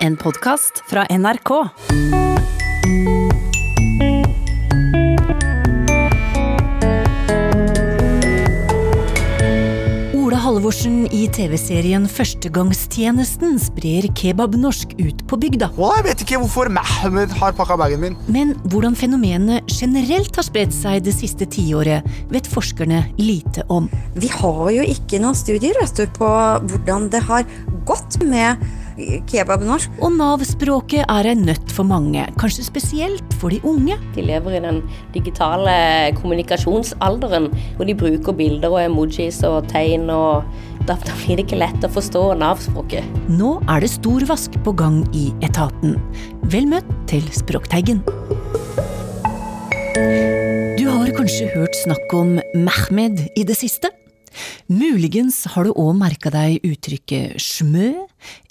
En podkast fra NRK. Ola Halvorsen i TV-serien Førstegangstjenesten sprer kebabnorsk ut på bygda. Jeg vet ikke hvorfor Mehmed har pakka bagen min. Men hvordan fenomenet generelt har spredt seg det siste tiåret, vet forskerne lite om. Vi har jo ikke noen studier vet du, på hvordan det har gått med kebabnorsk. Og Nav-språket er en nøtt for mange, kanskje spesielt for de unge. De lever i den digitale kommunikasjonsalderen, hvor de bruker bilder og emojis og tegn, og da, da blir det ikke lett å forstå Nav-språket. Nå er det stor vask på gang i etaten. Vel møtt til Språkteigen. Du har kanskje hørt snakk om Mehmed i det siste? Muligens har du òg merka deg uttrykket smø,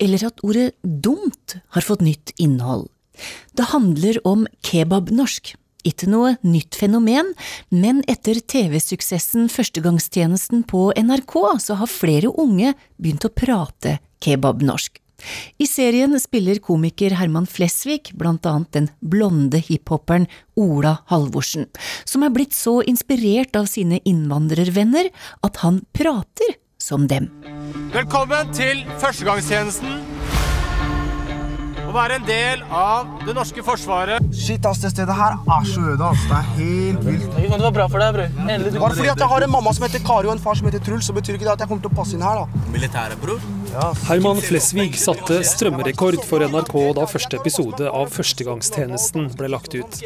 eller at ordet dumt har fått nytt innhold. Det handler om kebabnorsk. Ikke noe nytt fenomen, men etter TV-suksessen Førstegangstjenesten på NRK, så har flere unge begynt å prate kebabnorsk. I serien spiller komiker Herman Flesvig blant annet den blonde hiphopperen Ola Halvorsen, som er blitt så inspirert av sine innvandrervenner at han prater som dem. Velkommen til førstegangstjenesten. Å være en del av det norske forsvaret. Shit, ass, det stedet her er så øde. ass. Det er helt vilt. Det var bra for deg, bror. Endelig du Bare fordi at jeg har en mamma som heter Kari og en far som heter Truls, så betyr ikke det at jeg kommer til å passe inn her. da. Militære, bror. Herman Flesvig satte strømmerekord for NRK da første episode av Førstegangstjenesten ble lagt ut.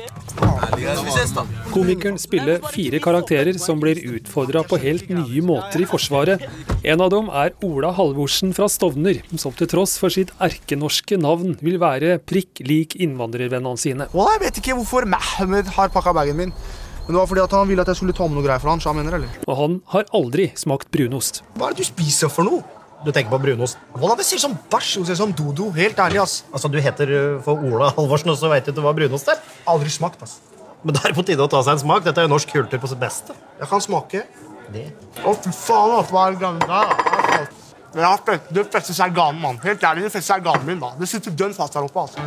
Komikeren spiller fire karakterer som blir utfordra på helt nye måter i Forsvaret. En av dem er Ola Halvorsen fra Stovner, som til tross for sitt erkenorske navn vil være prikk lik innvandrervennene sine. Jeg vet ikke hvorfor Mehmed har pakka bagen min. Men det var fordi at han ville at jeg skulle ta med noe greier for han, så han mener, eller? Og han har aldri smakt brunost. Hva er det du spiser for noe? Du tenker på brunost. Hvordan det ser ut som bæsj. Det ser ut som dodo. Helt ærlig, ass. Altså, Du heter uh, for Ola Halvorsen, og så veit du ikke hva brunost er? Aldri smakt, ass. Men det er på tide å ta seg en smak. Dette er jo norsk kultur på sitt beste. Jeg kan smake. Det. Å, fy faen, ass. Hva er det der? da? det har fett- det feste serganen, mann. Helt ærlig, det seg ganen min, da. Det sitter dønn fast der oppe, altså.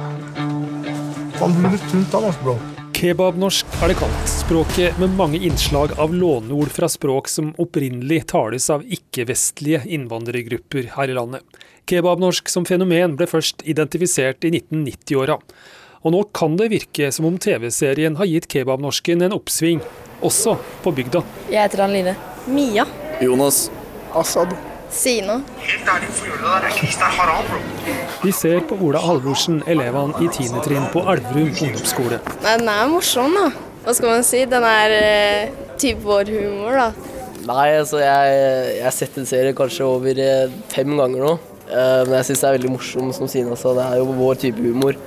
Faen, du blir tynt av, ass, bro. Kebabnorsk er det kalt. Språket med mange innslag av låneord fra språk som opprinnelig tales av ikke-vestlige innvandrergrupper her i landet. Kebabnorsk som fenomen ble først identifisert i 1990-åra. Og nå kan det virke som om TV-serien har gitt kebabnorsken en oppsving, også på bygda. Jeg heter Anne-Line. Mia. Jonas. Assad. Sina. Helt ærlig, hvorfor gjør du det der? Det er kris, er haram, bro. Vi ser på Ola Halvorsen, elevene i 10. trinn på Elverum ungdomsskole. Nei, den er morsom, da. Hva skal man si? Den er eh, type vår humor, da. Nei, altså, jeg, jeg har sett en serie kanskje over eh, fem ganger nå. Eh, Men jeg syns det er veldig morsom, som Sina sa. Det er jo vår type humor.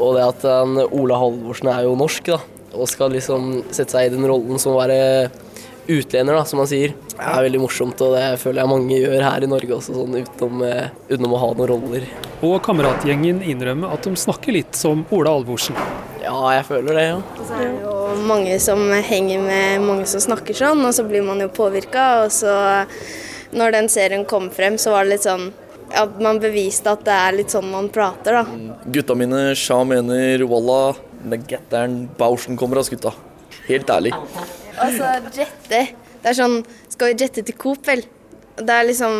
Og det at Ola Halvorsen er jo norsk, da. Og skal liksom sette seg i den rollen som å være utlender, da, som man sier. Det er veldig morsomt, og det føler jeg mange gjør her i Norge også, sånn utenom, eh, utenom å ha noen roller. Og kameratgjengen innrømmer at de snakker litt som Ola Alvorsen. Ja, jeg føler det, ja. Og Så er det jo mange som henger med mange som snakker sånn, og så blir man jo påvirka. Og så, når den serien kom frem, så var det litt sånn at man beviste at det er litt sånn man prater, da. Gutta mine, Sja mener Walla, med getter'n, Bauschen kommer av gutta. Helt ærlig. Og så jette. Det er sånn Skal vi jette til Coop, vel? Det er liksom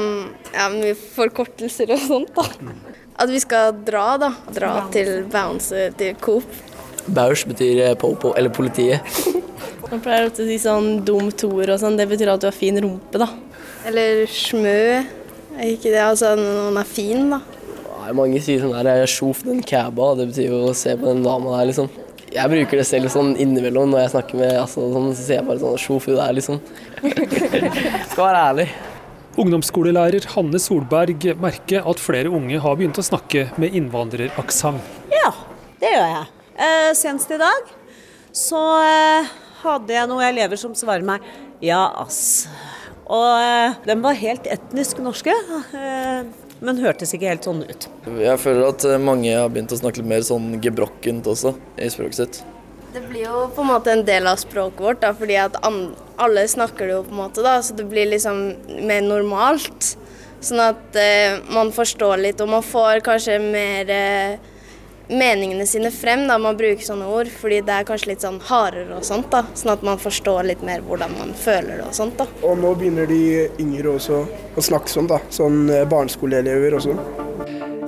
ja, mye forkortelser og sånt, da. At vi skal dra, da. Dra til bounce til Coop. Bausch betyr eh, popo, eller politiet. Man pleier ofte å si sånn dum toer og sånn. Det betyr at du har fin rumpe, da. Eller smø. Er ikke det altså noen er fin, da? Nei, mange sier sånn der, sjof den kæba'. det betyr jo å se på den dama der, liksom. Jeg bruker det selv sånn innimellom når jeg snakker med altså, sånn, så sier jeg bare sånn Sjofu, der, liksom. Skal være ærlig. Ungdomsskolelærer Hanne Solberg merker at flere unge har begynt å snakke med innvandreraksent. Ja, det gjør jeg. Eh, senest i dag så eh, hadde jeg noen elever som svarer meg ja, ass. Og eh, de var helt etnisk norske, eh, men hørtes ikke helt sånn ut. Jeg føler at eh, mange har begynt å snakke litt mer sånn gebrokkent også, i språket sitt. Det blir jo på en måte en del av språket vårt, da, fordi at alle snakker det jo på en måte, da, så det blir liksom mer normalt. Sånn at eh, man forstår litt, og man får kanskje mer eh, meningene sine frem da man bruker sånne ord, fordi det er kanskje litt sånn hardere og sånt, da. Sånn at man forstår litt mer hvordan man føler det og sånt, da. Og nå begynner de yngre også å snakke sånn, da. Sånn eh, barneskoleelever og sånn.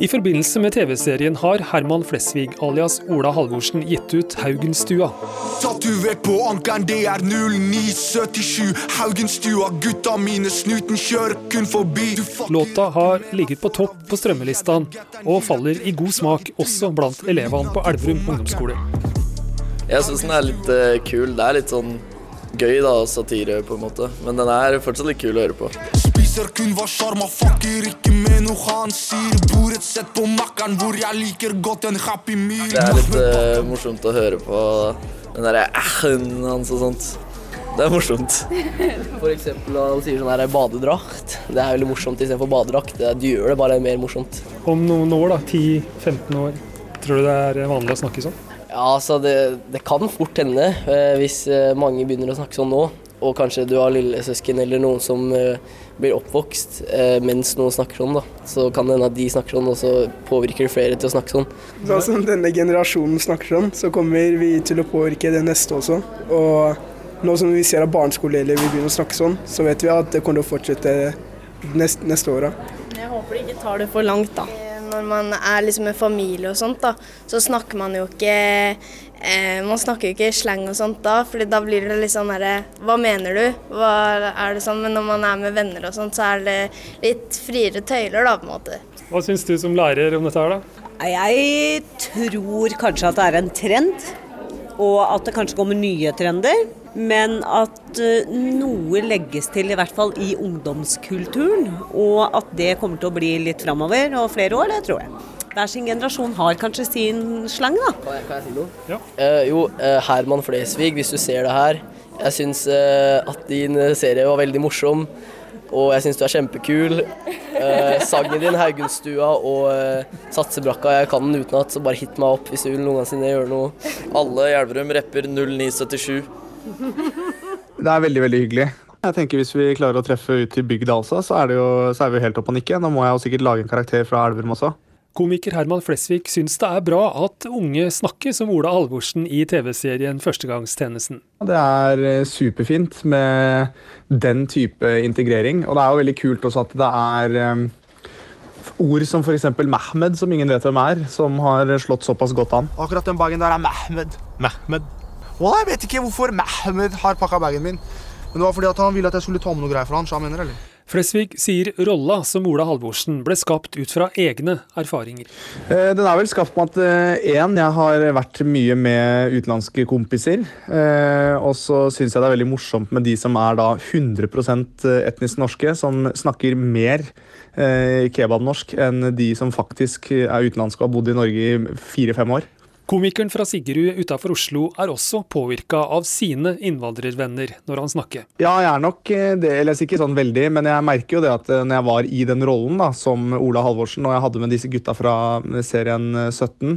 I forbindelse med TV-serien har Herman Flesvig alias Ola Halvorsen gitt ut Haugenstua. Tatovert på ankelen, det er 0977. Haugenstua, gutta mine, snuten kjører kun forbi. Låta har ligget på topp på strømmelistene, og faller i god smak også blant elevene på Elverum ungdomsskole. Jeg syns den er litt eh, kul. Det er litt sånn gøy, da, satire, på en måte. Men den er fortsatt litt kul å høre på. Spiser kun hva sjarma, fucker ikke med noe han sier. Bor et sett på Makkeren hvor jeg liker godt en Happy Meal. Det er litt uh, morsomt å høre på den derre æhen hans og sånt. Det er morsomt. For eksempel han sier sånn her badedrakt. Det er veldig morsomt istedenfor badedrakt. Du gjør det bare mer morsomt. Om noen år, da, 10-15 år, tror du det er vanlig å snakke sånn? Ja, altså det, det kan fort hende eh, hvis eh, mange begynner å snakke sånn nå. Og kanskje du har lillesøsken eller noen som eh, blir oppvokst eh, mens noen snakker sånn, da. Så kan det hende at de snakker sånn, og så påvirker det flere til å snakke sånn. Da som denne generasjonen snakker sånn, så kommer vi til å påvirke det neste også. Og nå som vi ser at barneskoleelever begynner å snakke sånn, så vet vi at det kommer til å fortsette neste, neste åra. Jeg håper de ikke tar det for langt, da. Når man er liksom med familie og sånt, da, så snakker man jo ikke eh, Man snakker jo ikke slang og sånt da, for da blir det litt sånn herre Hva mener du? Hva er det sånn? Men når man er med venner og sånt, så er det litt friere tøyler, da, på en måte. Hva syns du som lærer om dette her, da? Jeg tror kanskje at det er en trend, og at det kanskje kommer nye trender. Men at eh, noe legges til, i hvert fall i ungdomskulturen. Og at det kommer til å bli litt framover, og flere år, det tror jeg. Hver sin generasjon har kanskje sin slang, da. Kan jeg, kan jeg si noe? Eh, jo, eh, Herman Flesvig, hvis du ser det her. Jeg syns eh, at din serie var veldig morsom. Og jeg syns du er kjempekul. Eh, sangen din, 'Haugenstua' og eh, 'Satsebrakka', jeg kan den utenat, så bare hit meg opp hvis du vil noensinne gjøre noe. Alle i Elverum rapper 0977. Det er veldig veldig hyggelig. Jeg tenker Hvis vi klarer å treffe ut til bygda også, så er, det jo, så er vi jo helt oppe og nikke. Nå må jeg jo sikkert lage en karakter fra Elverum også. Komiker Herman Flesvig syns det er bra at unge snakker som Ola Halvorsen i TV-serien Førstegangstjenesten. Det er eh, superfint med den type integrering. Og det er jo veldig kult også at det er eh, ord som f.eks. Mehmed, som ingen vet hvem er, som har slått såpass godt an. Akkurat den bagen der er Mehmed. Mehmed. Wallah, jeg vet ikke hvorfor Mehmed har pakka bagen min. Men det var fordi at han ville at jeg skulle ta med noe greier for han, så han mener, eller? Flesvig sier rolla som Ola Halvorsen ble skapt ut fra egne erfaringer. Eh, Den er vel skapt med at én, jeg har vært mye med utenlandske kompiser. eh, Og så syns jeg det er veldig morsomt med de som er da 100% etnisk norske, som snakker mer eh, kebabnorsk enn de som faktisk er utenlandske og har bodd i Norge i fire-fem år. Komikeren fra Siggerud utafor Oslo er også påvirka av sine innvandrervenner når han snakker. Ja, jeg er nok eh, det, eller sikkert ikke sånn veldig, men jeg merker jo det at eh, når jeg var i den rollen da, som Ola Halvorsen, og jeg hadde med disse gutta fra serien eh, 17,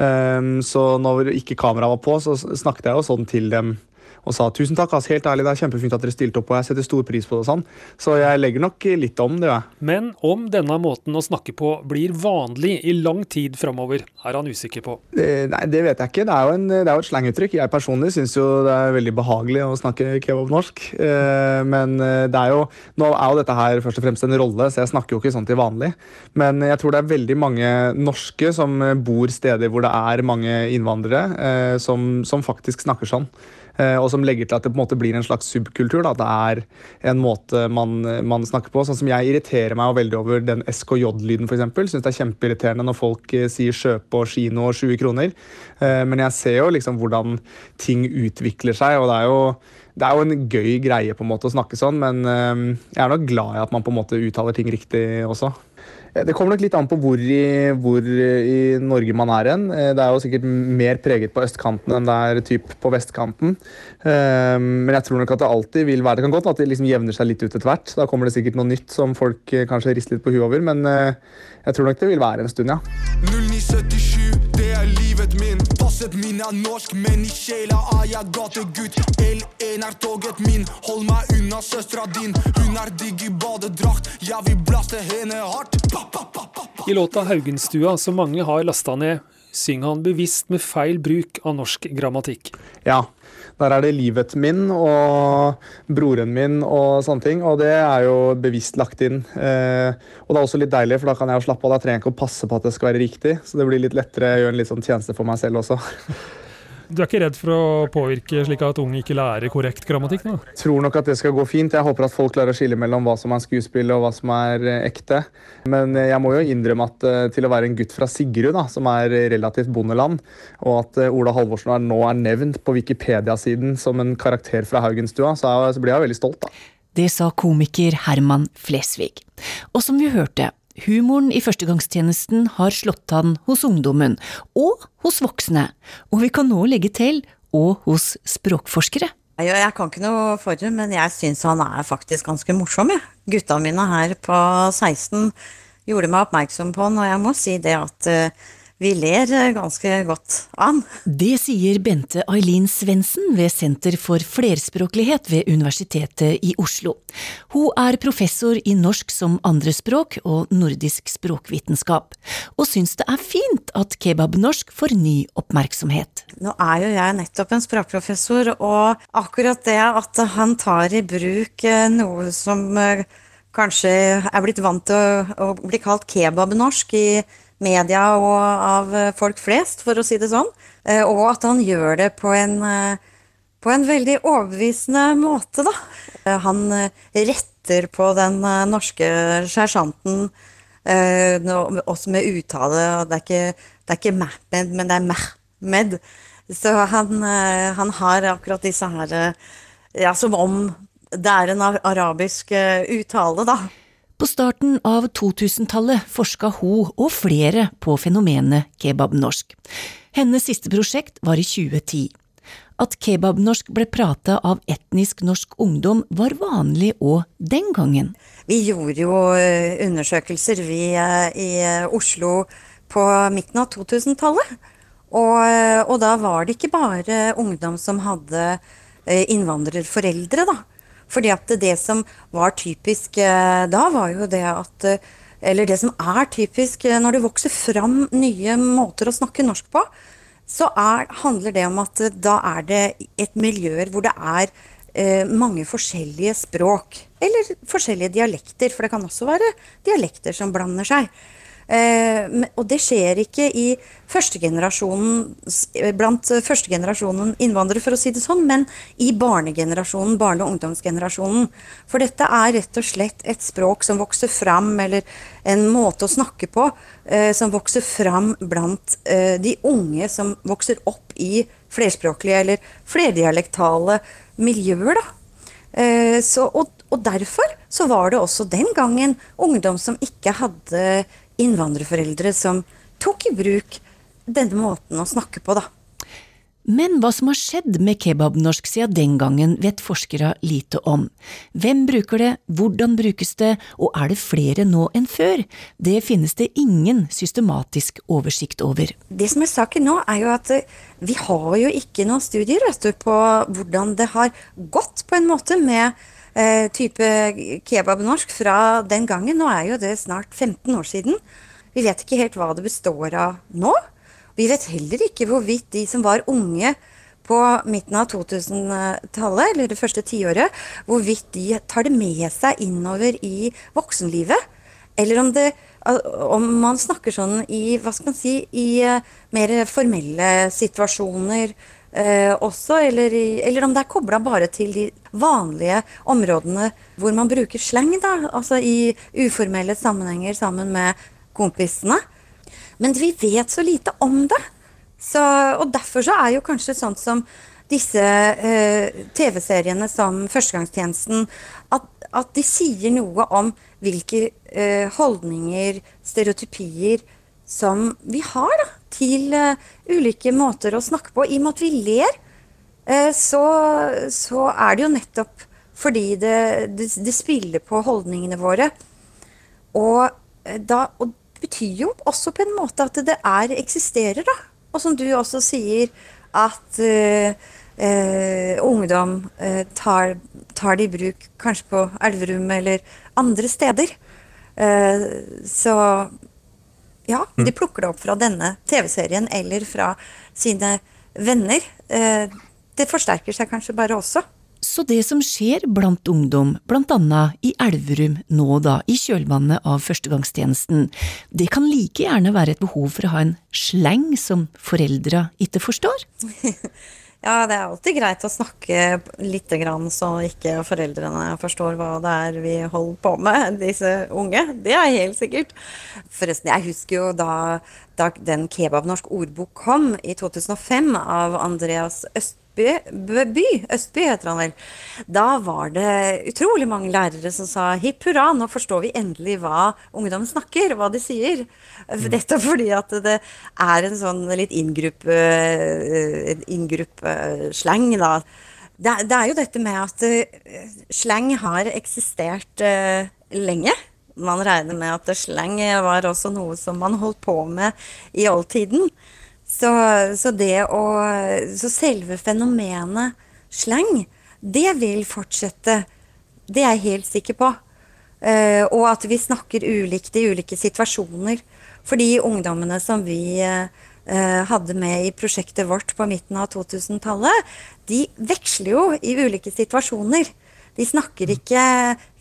eh, så når ikke kameraet var på, så snakket jeg jo sånn til dem og sa tusen takk, ass, helt ærlig, det er kjempefint at dere stilte opp, og jeg setter stor pris på det sånn. Så jeg legger nok litt om det, jeg. Men om denne måten å snakke på blir vanlig i lang tid framover, er han usikker på. Eh, Nei, det vet jeg ikke. Det er jo, en, det er jo et slanguttrykk. Jeg personlig syns jo det er veldig behagelig å snakke kebabnorsk. Eh, Men eh, det er jo Nå er jo dette her først og fremst en rolle, så jeg snakker jo ikke sånn til vanlig. Men jeg tror det er veldig mange norske som bor steder hvor det er mange innvandrere, eh, som, som faktisk snakker sånn. Eh, Og som legger til at det på en måte blir en slags subkultur. Da. Det er en måte man, man snakker på. Sånn som Jeg irriterer meg veldig over den SKJ-lyden, f.eks. Syns det er kjempeirriterende når folk eh, sier kjøpe og kino og 20 kroner. Eh, Men jeg ser jo liksom hvordan ting utvikler seg, og det er jo det er jo en gøy greie på en måte å snakke sånn, men jeg er nok glad i at man på en måte uttaler ting riktig også. Eh, Det kommer nok litt an på hvor i, hvor i Norge man er hen. Eh, Det er jo sikkert mer preget på østkanten enn det er typ på vestkanten. Eh, Men jeg tror nok at det alltid vil være Det kan godt at det liksom jevner seg litt ut etter hvert. Da kommer det sikkert noe nytt som folk eh, kanskje rister litt på huet over, men jeg tror nok det vil være en stund, ja. 0977, det er livet Passet min er norsk, men i sjela er jeg gategutt. L1 er toget min, hold meg unna søstera din. Hun er digg i badedrakt, jeg vil blaste henne hardt. Pa, pa, pa, pa. I låta 'Haugenstua', som mange har lasta ned, synger han bevisst med feil bruk av norsk grammatikk. Ja. Der er det livet min og broren min og sånne ting, og det er jo bevisst lagt inn. Eh, og det er også litt deilig, for da kan jeg jo slappe av. Da trenger jeg ikke å passe på at det skal være riktig, så det blir litt lettere. Jeg gjør en litt sånn tjeneste for meg selv også. Du er ikke redd for å påvirke slik at unge ikke lærer korrekt grammatikk? nå? tror nok at det skal gå fint. Jeg håper at folk klarer å skille mellom hva som er skuespill og hva som er eh, ekte. Men eh, jeg må jo innrømme at eh, til å være en gutt fra Sigrud, da, som er relativt bondeland, og at Ola Halvorsen er, nå er nevnt på Wikipedia-siden som en karakter fra Haugenstua, så, så blir jeg veldig stolt. da. Det sa komiker Herman Flesvig. Og som vi hørte, humoren i førstegangstjenesten har slått an hos ungdommen, og hos voksne, og vi kan nå legge til og hos språkforskere. Jeg, kan ikke noe for det, men jeg syns han er faktisk ganske morsom. Jeg. Gutta mine her på 16 gjorde meg oppmerksom på han, og jeg må si det at eh, vi ler eh, ganske godt av han. Det sier Bente Aileen Svendsen ved Senter for flerspråklighet ved Universitetet i Oslo. Hun er professor i norsk som andrespråk og nordisk språkvitenskap, og syns det er fint at kebabnorsk får ny oppmerksomhet. Nå er jo jeg nettopp en språkprofessor, og akkurat det at han tar i bruk eh, noe som eh, kanskje er blitt vant til å, å bli kalt kebabnorsk i media og av eh, folk flest, for å si det sånn, eh, og at han gjør det på en, eh, på en veldig overbevisende måte, da. Han retter på den norske sersjanten, også med uttale, det er ikke, det er ikke Mehmed, men det er Mehmed. Så han, han har akkurat disse her Ja, som om det er en arabisk uttale, da. På starten av 2000-tallet forska hun og flere på fenomenet kebabnorsk. Hennes siste prosjekt var i 2010. At kebabnorsk ble prata av etnisk norsk ungdom var vanlig òg den gangen. Vi gjorde jo eh, undersøkelser vi eh, i Oslo på midten av 2000-tallet. Og, eh, og da var det ikke bare ungdom som hadde innvandrerforeldre, da. Fordi at det som var typisk eh, da, var jo det at eh, Eller det som er typisk eh, når det vokser fram nye måter å snakke norsk på, så er, handler det om at da er det et miljøer hvor det er eh, mange forskjellige språk. Eller forskjellige dialekter, for det kan også være dialekter som blander seg. Eh, og det skjer ikke i førstegenerasjonen, eh, blant eh, førstegenerasjonen innvandrere, for å si det sånn, men i barnegenerasjonen, barne- og ungdomsgenerasjonen. For dette er rett og slett et språk som vokser fram, eller en måte å snakke på, som vokser fram blant de unge som vokser opp i flerspråklige eller flerdialektale miljøer, da. Så, og, og derfor så var det også den gangen ungdom som ikke hadde innvandrerforeldre som tok i bruk denne måten å snakke på, da. Men hva som har skjedd med kebabnorsk siden den gangen, vet forskere lite om. Hvem bruker det, hvordan brukes det, og er det flere nå enn før? Det finnes det ingen systematisk oversikt over. Det som er saken nå, er jo at eh, vi har jo ikke noen studier du, på hvordan det har gått på en måte med eh, type kebabnorsk fra den gangen. Nå er jo det snart 15 år siden. Vi vet ikke helt hva det består av nå. Vi vet heller ikke hvorvidt de som var unge på midten av 2000-tallet, eller det første tiåret, hvorvidt de tar det med seg innover i voksenlivet. Eller om, det, om man snakker sånn i hva skal man si, i eh, mer formelle situasjoner eh, også, eller, i, eller om det er kobla bare til de vanlige områdene hvor man bruker slang, da, altså i uformelle sammenhenger sammen med kompisene. Men vi vet så lite om det. Så, og derfor så er jo kanskje sånt som disse eh, TV-seriene som Førstegangstjenesten at, at de sier noe om hvilke eh, holdninger, stereotypier, som vi har da, til eh, ulike måter å snakke på. I og med at vi ler, eh, så, så, er det jo nettopp fordi det, det, det spiller på holdningene våre. Og, eh, da, og det betyr jo også på en måte at det er, eksisterer, da. Og som du også sier, at uh, uh, ungdom uh, tar, tar, det i bruk kanskje på Elverum eller andre steder. så ja, mm. de plukker det opp fra denne TV-serien eller fra sine venner. det forsterker seg kanskje bare også. Så det som skjer blant ungdom, blant annet i Elverum nå da, i kjølvannet av førstegangstjenesten, det kan like gjerne være et behov for å ha en sleng som foreldra ikke forstår? Ja, det er alltid greit å snakke litt grann så ikke foreldrene forstår hva det er vi holder på med, disse unge. Det er helt sikkert. Forresten, jeg husker jo da, da den Kebabnorsk ordbok kom i 2005 av Andreas Øst by, Østby heter han vel. Da var det utrolig mange lærere som sa hipp hurra, nå forstår vi endelig hva ungdom snakker, hva de sier. Mm. Dette fordi at det er en sånn litt inngruppe, eh, slang, da. Det, det, er jo dette med at uh, slang har eksistert uh, lenge. Man regner med at slang var også noe som man holdt på med i oldtiden. Så, så, det å Så selve fenomenet slang, det vil fortsette. Det er jeg helt sikker på. Uh, og at vi snakker ulikt i ulike situasjoner. For de ungdommene som vi uh, hadde med i prosjektet vårt på midten av 2000-tallet, de veksler jo i ulike situasjoner. De snakker ikke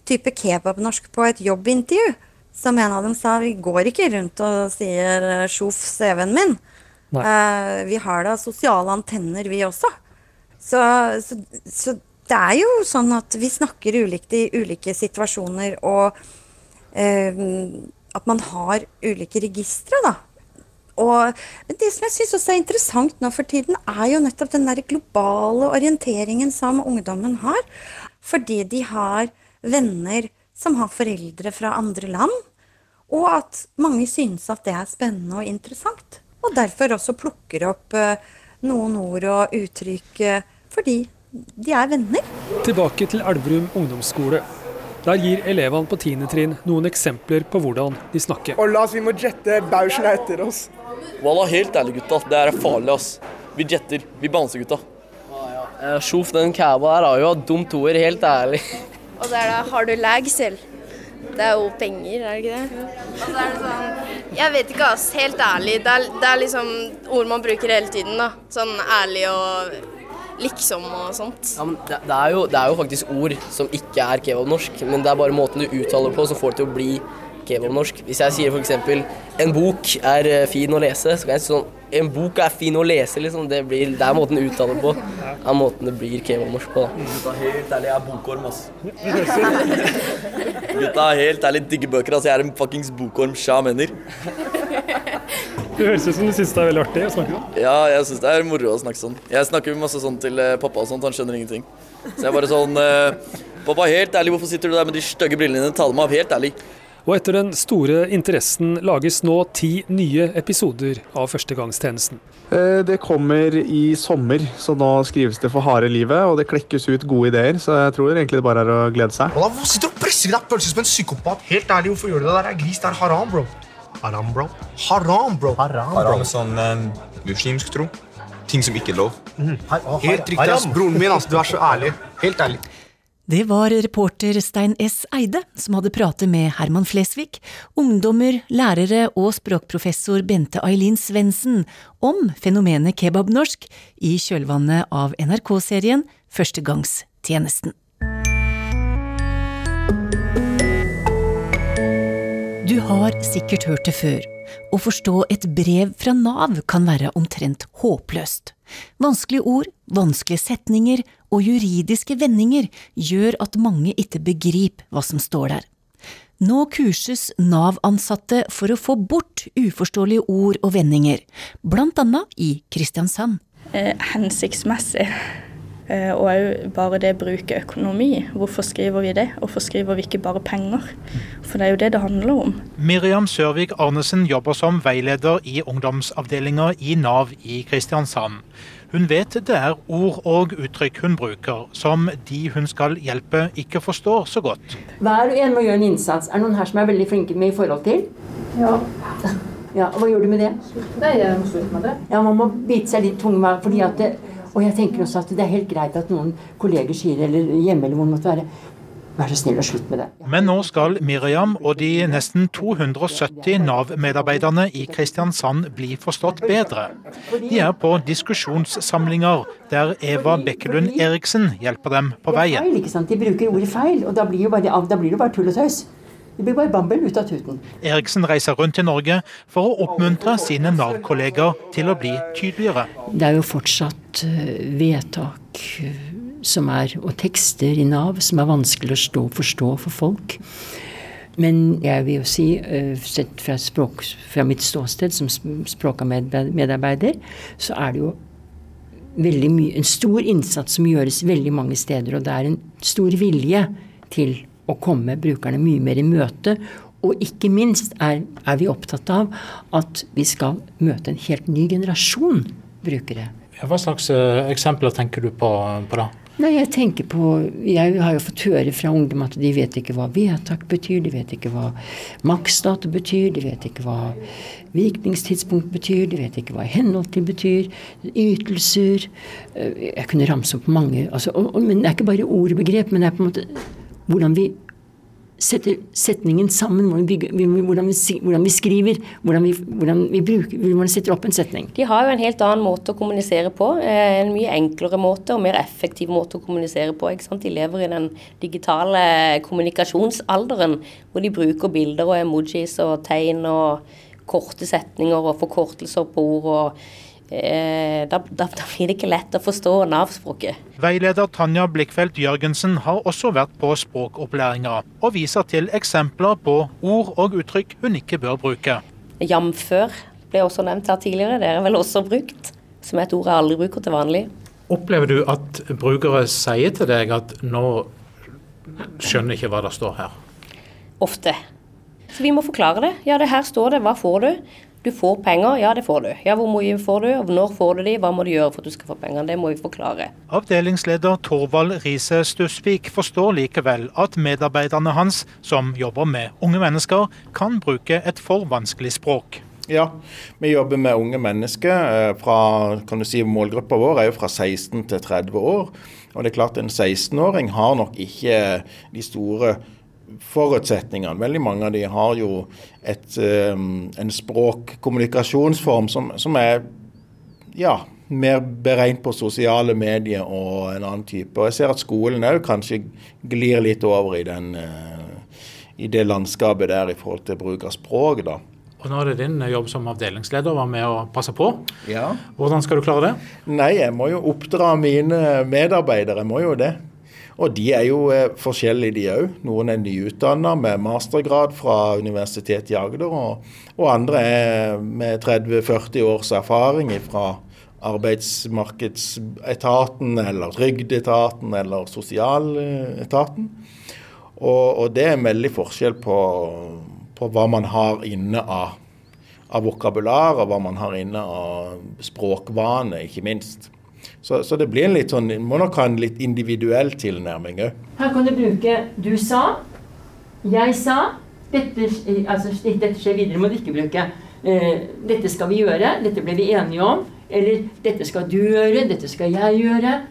type kebabnorsk på et jobbintervju. Som en av dem sa, vi går ikke rundt og sier 'sjoff CV-en min'. Uh, vi har da sosiale antenner, vi også. Så, så, så, det er jo sånn at vi snakker ulikt i ulike situasjoner, og uh, at man har ulike registre, da. Og det som jeg syns også er interessant nå for tiden, er jo nettopp den der globale orienteringen som ungdommen har. Fordi de har venner som har foreldre fra andre land. Og at mange synes at det er spennende og interessant og derfor også plukker opp eh, noen ord og uttrykk eh, fordi de er venner. Tilbake til Elverum ungdomsskole. Der gir elevene på 10. trinn noen eksempler på hvordan de snakker. Og la oss, vi må jette, Bauschen er etter oss. Walla, helt ærlig gutta, det er farlig ass. Vi jetter, vi banser gutta. Ah, Sjof, den kæva her har jo hatt dumt ord, helt ærlig. Og der da, 'har du lag selv'? Det er jo penger, er det ikke det? Og så er det sånn Jeg vet ikke, ass. Helt ærlig. Det er, det er liksom ord man bruker hele tiden, da. Sånn ærlig og liksom og sånt. Ja, men det, det, er jo, det, er jo, faktisk ord som ikke er kebabnorsk, men det er bare måten du uttaler på som får det til å bli kebabnorsk. Hvis jeg sier f.eks. en bok er eh, fin å lese, så kan jeg si sånn en bok er fin å lese, liksom. Det, blir, det er måten du uttaler på. Det er måten det blir kebabnorsk på. Gutta, helt ærlig, jeg er bokorm, ass. Gutta, helt ærlig, digger bøker. Altså, jeg er en fuckings bokorm. Sja mener. Det høres ut som du syns det er veldig artig å snakke sånn. Ja, jeg syns det er moro å snakke sånn. Jeg snakker masse sånn til eh, pappa og sånt, han skjønner ingenting. Så jeg bare sånn uh, Pappa, helt ærlig, hvorfor sitter du der med de stygge brillene dine? Ta dem av, helt ærlig. Og etter den store interessen lages nå ti nye episoder av førstegangstjenesten. Eh, det kommer i sommer, så nå skrives det for harde livet, og det klekkes ut gode ideer. Så jeg tror egentlig det bare er å glede seg. Hvorfor sitter du og presser deg pølse som en psykopat? Helt ærlig, hvorfor gjør du det? Det er gris, det er haram, bro. Haram, bro. Haram, bro. Haram, bro. haram sånn um, muslimsk tro. Ting som ikke er lov. Mm. Helt riktig, ass. Broren min, ass. Du er så ærlig. Helt ærlig. Det var reporter Stein S. Eide som hadde pratet med Herman Flesvig, ungdommer, lærere og språkprofessor Bente Ailin Svendsen om fenomenet kebabnorsk i kjølvannet av NRK-serien Førstegangstjenesten. Du har sikkert hørt det før. Å forstå et brev fra Nav kan være omtrent håpløst. Vanskelige ord, vanskelige setninger og juridiske vendinger gjør at mange ikke begriper hva som står der. Nå kurses Nav-ansatte for å få bort uforståelige ord og vendinger, blant annet i Kristiansand. Eh, hensiktsmessig. Eh, og òg bare det å bruke økonomi. Hvorfor skriver vi det? Hvorfor skriver vi ikke bare penger? For det er jo det det handler om. Miriam Sørvik Arnesen jobber som veileder i ungdomsavdelinga i Nav i Kristiansand. Hun vet det er ord og uttrykk hun bruker som de hun skal hjelpe, ikke forstår så godt. Hver og en må gjøre en innsats. Er det noen her som er veldig flinke med i forhold til? Ja. ja hva gjør du med det? Nei, jeg må slutte med det. Ja, Man må bite seg litt tunge fordi at det, Og jeg tenker også at det er helt greit at noen kolleger sier, eller hjemme eller hvor det måtte være Vær så snill og slutt med det. Men nå skal Miriam og de nesten 270 Nav-medarbeiderne i Kristiansand bli forstått bedre. De er på diskusjonssamlinger der Eva Bekkelund Eriksen hjelper dem på veien. Feil, ikke sant? De bruker ordet feil, og da blir, jo bare, da blir det bare tull og tøys. Det blir bare bambel ut av tuten. Eriksen reiser rundt i Norge for å oppmuntre sine Nav-kolleger til å bli tydeligere. Det er jo fortsatt eh, vedtak som er, og tekster i Nav som er vanskelig å stå, forstå for folk. Men jeg vil jo si, eh, sett fra, språk, fra mitt ståsted som språkmedarbeider, så er det jo mye, en stor innsats som gjøres veldig mange steder. Og det er en stor vilje til å komme brukerne mye mer i møte. Og ikke minst er, er vi opptatt av at vi skal møte en helt ny generasjon brukere. Hva slags uh, eksempler tenker du på, på da? Nei, Jeg tenker på, jeg har jo fått høre fra ungdom at de vet ikke hva vedtak betyr, de vet ikke hva maksdato betyr, de vet ikke hva virkningstidspunkt betyr, de vet ikke hva henhold til betyr, ytelser eh, Jeg kunne ramse opp mange. Altså, men det er ikke bare ord og begrep, men det er på en måte hvordan vi setter setningen sammen, hvordan vi, hvordan vi, hvordan vi skriver, hvordan vi, hvordan vi, bruker, hvordan vi setter opp en setning. De har jo en helt annen måte å kommunisere på. Eh, en mye enklere måte og mer effektiv måte å kommunisere på. De lever i den digitale kommunikasjonsalderen hvor de bruker bilder og emojis og tegn og korte setninger og forkortelser på ord. og da, da, da, blir det ikke lett å forstå Nav-språket. Veileder Tanja Blikkfeldt Jørgensen har også vært på språkopplæringa, og viser til eksempler på ord og uttrykk hun ikke bør bruke. Jamfør ble også nevnt her tidligere, det er vel også brukt, som er et ord jeg aldri bruker til vanlig. Opplever du at brukere sier til deg at nå skjønner ikke hva det står her? Ofte. Så vi må forklare det. Ja, det her står det, hva får du? Du får penger, ja det får du. Ja, Hvor mye får du, når får du de, hva må du gjøre for at du skal få penger? Det må vi forklare. Avdelingsleder Torvald Riise Stusvik forstår likevel at medarbeiderne hans, som jobber med unge mennesker, kan bruke et for vanskelig språk. Ja, vi jobber med unge mennesker. Eh, fra, kan du si, Målgruppa vår er jo fra 16 til 30 år. Og det er klart En 16-åring har nok ikke de store forutsetningene. Veldig mange av de har jo et, um, en språkkommunikasjonsform som, som, er ja, mer beregnet på sosiale medier og en annen type. Og jeg ser at skolen òg kanskje glir litt over i, den, uh, i det landskapet der i forhold til bruk av språk. da. Og Nå er det din jobb som avdelingsleder å være med og passe på. Ja. Hvordan skal du klare det? Nei, Jeg må jo oppdra mine medarbeidere. Jeg må jo det. Og de er jo eh, forskjellige, de òg. Noen er nyutdanna med mastergrad fra Universitetet i Agder, og, og andre er med 30-40 års erfaring fra arbeidsmarkedsetaten eller trygdeetaten eller sosialetaten. Og, og, det er en veldig forskjell på, på hva man har inne av, av vokabular, og hva man har inne av språkvane, ikke minst. Så, så, det blir en litt sånn, må nok ha en litt individuell tilnærming òg. Her kan du bruke 'du sa', 'jeg sa'. Dette, altså, dette skjer videre, må du ikke bruke. Eh, dette skal vi gjøre, dette ble vi enige om. Eller 'dette skal du gjøre, dette skal jeg gjøre'.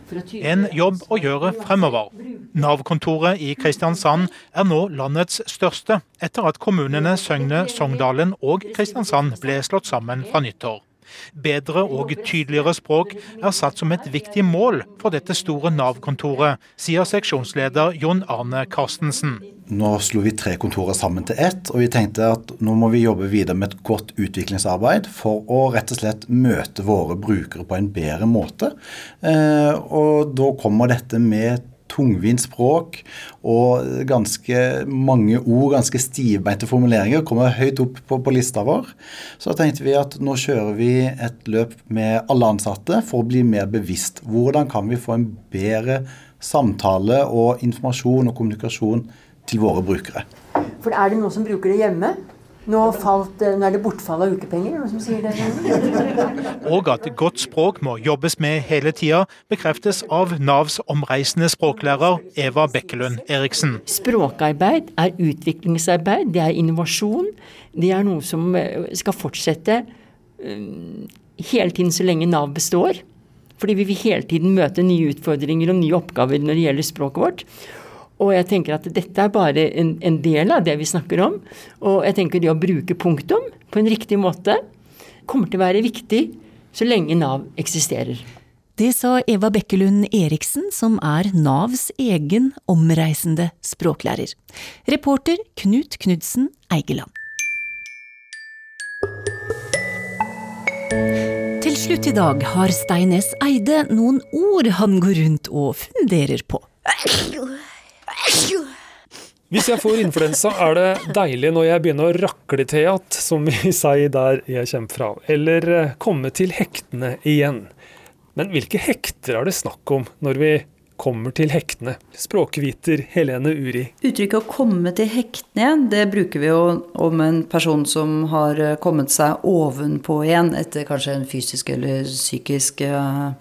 en jobb å gjøre fremover. Nav-kontoret i Kristiansand er nå landets største, etter at kommunene Søgne, Sogndalen og Kristiansand ble slått sammen fra nyttår. Bedre og tydeligere språk er satt som et viktig mål for dette store Nav-kontoret, sier seksjonsleder Jon Arne Carstensen. Nå slo vi tre kontorer sammen til ett, og vi tenkte at nå må vi jobbe videre med et godt utviklingsarbeid for å rett og slett møte våre brukere på en bedre måte. Eh, og da kommer dette med tungvint språk og ganske mange ord, ganske stivbeinte formuleringer, kommer høyt opp på, på, lista vår. Så tenkte vi at nå kjører vi et løp med alle ansatte for å bli mer bevisst. Hvordan kan vi få en bedre samtale og informasjon og kommunikasjon til våre brukere? For er det noen som bruker det hjemme? Nå, falt, nå, er det bortfall av ukepenger, noen som sier det? Og at godt språk må jobbes med hele tida, bekreftes av Navs omreisende språklærer Eva Bekkelund Eriksen. Språkarbeid er utviklingsarbeid, det er innovasjon. Det er noe som eh, skal fortsette eh, hele tiden så lenge Nav består. Fordi vi vil hele tiden møte nye utfordringer og nye oppgaver når det gjelder språket vårt. Og jeg tenker at dette er bare en, en, del av det vi snakker om. Og jeg tenker det å bruke punktum på en riktig måte kommer til å være viktig så lenge Nav eksisterer. Det sa Eva Bekkelund Eriksen, som er Navs egen omreisende språklærer. Reporter Knut Knudsen Eigeland. Til slutt i dag har Stein S. Eide noen ord han går rundt og funderer på. Hvis jeg får influensa, er det deilig når jeg begynner å rakle til igjen, som vi sier der jeg kommer fra, eller eh, komme til hektene igjen. Men hvilke hekter er det snakk om når vi kommer til hektene? Språkviter Helene Uri. Uttrykket 'å komme til hektene igjen', det bruker vi jo om en person som har eh, kommet seg ovenpå igjen etter kanskje en fysisk eller psykisk eh,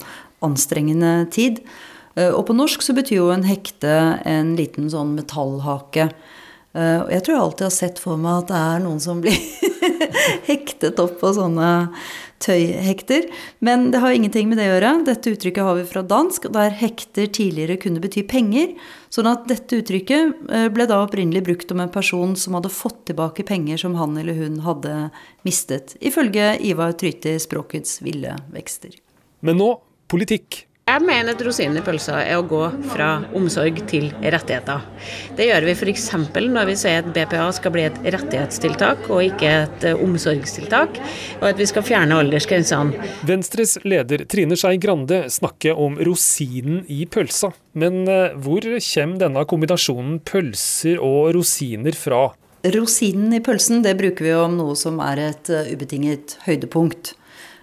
anstrengende tid. Eh, og på norsk så betyr jo en hekte en liten sånn metallhake. Eh, og jeg tror jeg alltid har sett for meg at det er noen som blir hektet opp på sånne tøyhekter. Men det har ingenting med det å gjøre. Dette uttrykket har vi fra dansk, der hekter tidligere kunne bety penger. Sånn at dette uttrykket eh, ble da opprinnelig brukt om en person som hadde fått tilbake penger som han eller hun hadde mistet, ifølge Ivar Tryti, språkets ville vekster. Men nå politikk. Jeg mener at rosinen i pølsa er å gå fra omsorg til rettigheter. Det gjør vi f.eks. når vi sier at BPA skal bli et rettighetstiltak og ikke et eh, omsorgstiltak, og at vi skal fjerne aldersgrensene. Venstres leder Trine Skei Grande snakker om rosinen i pølsa. Men eh, hvor kommer denne kombinasjonen pølser og rosiner fra? Rosinen i pølsen det bruker vi om noe som er et eh, ubetinget høydepunkt.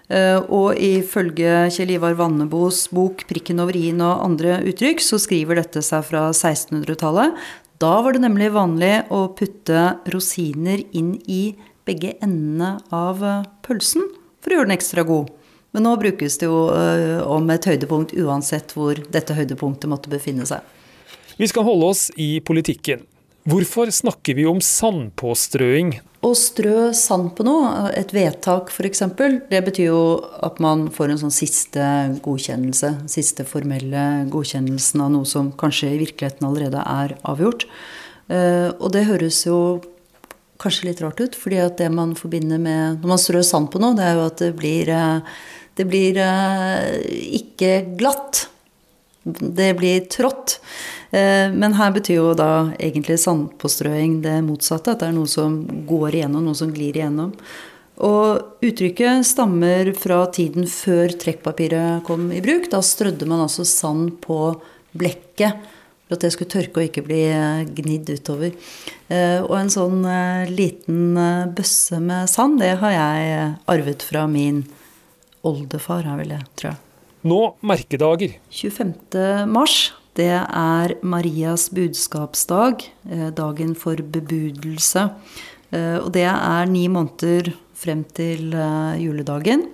Eh, og ifølge Kjell Ivar Vannebos bok 'Prikken over i-en' og andre uttrykk, så skriver dette seg fra 1600-tallet. Da var det nemlig vanlig å putte rosiner inn i begge endene av eh, pølsen for å gjøre den ekstra god. Men nå brukes det jo eh, om et høydepunkt uansett hvor dette høydepunktet måtte befinne seg. Vi skal holde oss i politikken. Hvorfor snakker vi om sandpåstrøing? Å strø sand på noe, et vedtak f.eks., det betyr jo at man får en sånn siste godkjennelse. Siste formelle godkjennelsen av noe som kanskje i virkeligheten allerede er avgjort. Eh, og det høres jo kanskje litt rart ut, fordi at det man forbinder med Når man strør sand på noe, det er jo at det blir, eh, det blir eh, ikke glatt. Det blir trått. Eh, men her betyr jo da egentlig sandpåstrøing det motsatte. At det er noe som går igjennom, noe som glir igjennom. Og uttrykket stammer fra tiden før trekkpapiret kom i bruk. Da strødde man altså sand på blekket for at det skulle tørke og ikke bli eh, gnidd utover. Eh, og en sånn liten bøsse med sand, det har jeg arvet fra min oldefar, her vil jeg, jeg. Nå merkedager. 25. mars det er Marias budskapsdag, eh, dagen for bebudelse. Eh, og det er ni måneder frem til eh, juledagen.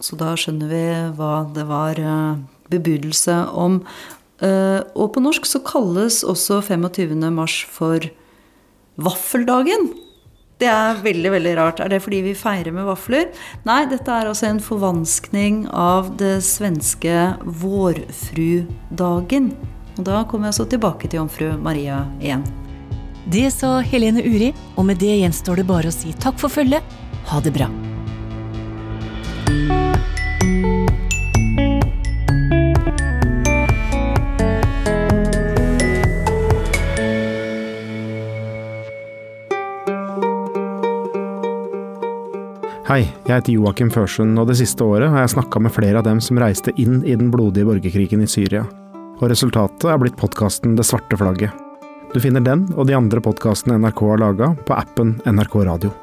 Så da skjønner vi hva det var bebudelse om. Og på norsk så kalles også 25. mars for vaffeldagen. Det er veldig veldig rart. Er det fordi vi feirer med vafler? Nei, dette er altså en forvanskning av det svenske vårfrudagen. Og da kommer jeg så tilbake til jomfru Maria igjen. Det sa Helene Uri, og med det gjenstår det bare å si takk for følget. Ha det bra. Hei, jeg heter Joakim Førsund, og det siste året har jeg snakka med flere av dem som reiste inn i den blodige borgerkrigen i Syria. Og resultatet er blitt podkasten Det svarte flagget. Du finner den og de andre podkastene NRK har laga, på appen NRK Radio.